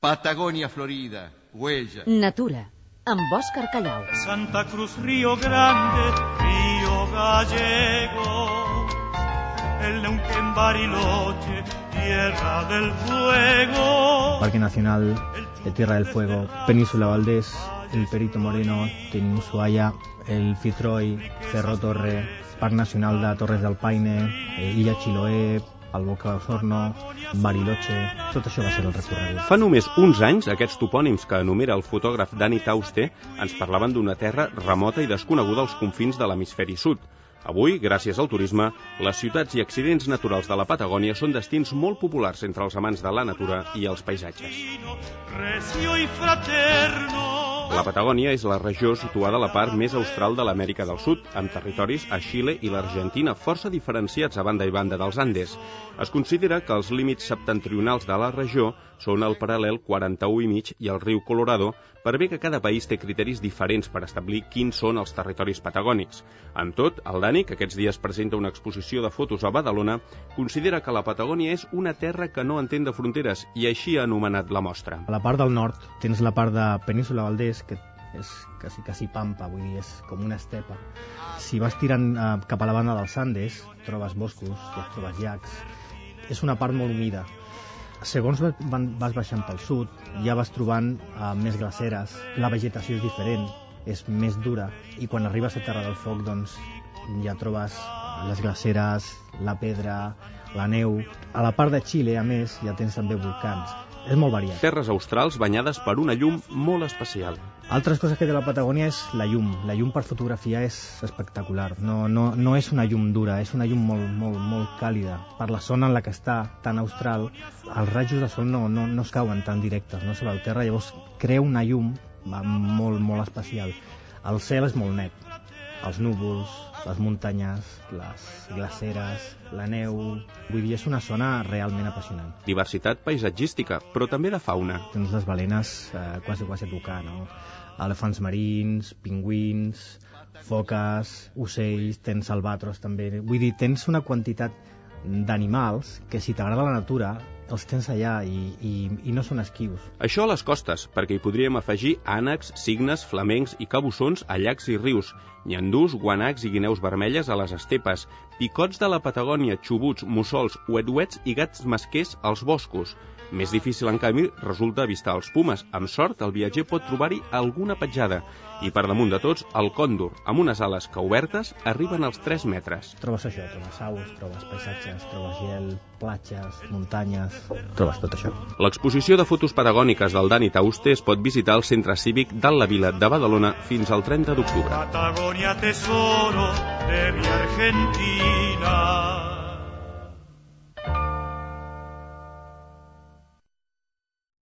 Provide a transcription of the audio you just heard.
Patagonia Florida, huella. Natura, amb Òscar Callau. Santa Cruz, Río Grande, Río Gallego, el Neuquén, Bariloche, Tierra del Fuego. Parque Nacional de Tierra del Fuego, Península Valdés, el Perito Moreno, tenim Ushuaia, el Fitroi, Cerro Torre, Parc Nacional de Torres del Paine, eh, Illa Chiloé, el Boca d'Osorno, Bariloche... Tot això va ser el recorregut. Fa només uns anys, aquests topònims que enumera el fotògraf Dani Tauste ens parlaven d'una terra remota i desconeguda als confins de l'hemisferi sud. Avui, gràcies al turisme, les ciutats i accidents naturals de la Patagònia són destins molt populars entre els amants de la natura i els paisatges. Recio y fraterno. La Patagònia és la regió situada a la part més austral de l'Amèrica del Sud, amb territoris a Xile i l'Argentina força diferenciats a banda i banda dels Andes. Es considera que els límits septentrionals de la regió són el paral·lel 41 i mig i el riu Colorado, per bé que cada país té criteris diferents per establir quins són els territoris patagònics. En tot, el Dani, que aquests dies presenta una exposició de fotos a Badalona, considera que la Patagònia és una terra que no entén de fronteres i així ha anomenat la mostra. A la part del nord tens la part de Península Valdés, que és quasi, quasi pampa, vull dir, és com una estepa. Si vas tirant eh, cap a la banda dels Andes, trobes boscos, ja trobes llacs. És una part molt humida. Segons vas baixant pel sud, ja vas trobant eh, més glaceres, la vegetació és diferent, és més dura, i quan arribes a Terra del Foc, doncs, ja trobes les glaceres, la pedra, la neu. A la part de Xile, a més, ja tens també volcans. És molt variat. Terres australs banyades per una llum molt especial. Altres coses que té la Patagònia és la llum. La llum per fotografiar és espectacular. No, no, no és una llum dura, és una llum molt, molt, molt càlida. Per la zona en la que està, tan austral, els rajos de sol no, no, no es cauen tan directes, no sobre el terra, llavors crea una llum molt, molt especial. El cel és molt net. Els núvols, les muntanyes, les glaceres, la neu... Vull dir, és una zona realment apassionant. Diversitat paisatgística, però també de fauna. Tens les balenes eh, quasi, quasi a tocar, no? Elefants marins, pingüins, foques, ocells, tens albatros també. Vull dir, tens una quantitat d'animals que si t'agrada la natura els tens allà i, i, i no són esquius. Això a les costes, perquè hi podríem afegir ànecs, cignes, flamencs i cabussons a llacs i rius, nyandús, guanacs i guineus vermelles a les estepes, picots de la Patagònia, xubuts, mussols, uetuets i gats masquers als boscos. Més difícil, en canvi, resulta avistar els pumes. Amb sort, el viatger pot trobar-hi alguna petjada. I per damunt de tots, el còndor, amb unes ales que obertes arriben als 3 metres. Trobes això, trobes aus, trobes paisatges, trobes gel, platges, muntanyes... Trobes tot això. L'exposició de fotos patagòniques del Dani Tauste es pot visitar al Centre Cívic de la Vila de Badalona fins al 30 d'octubre. Patagonia, tesoro de mi Argentina.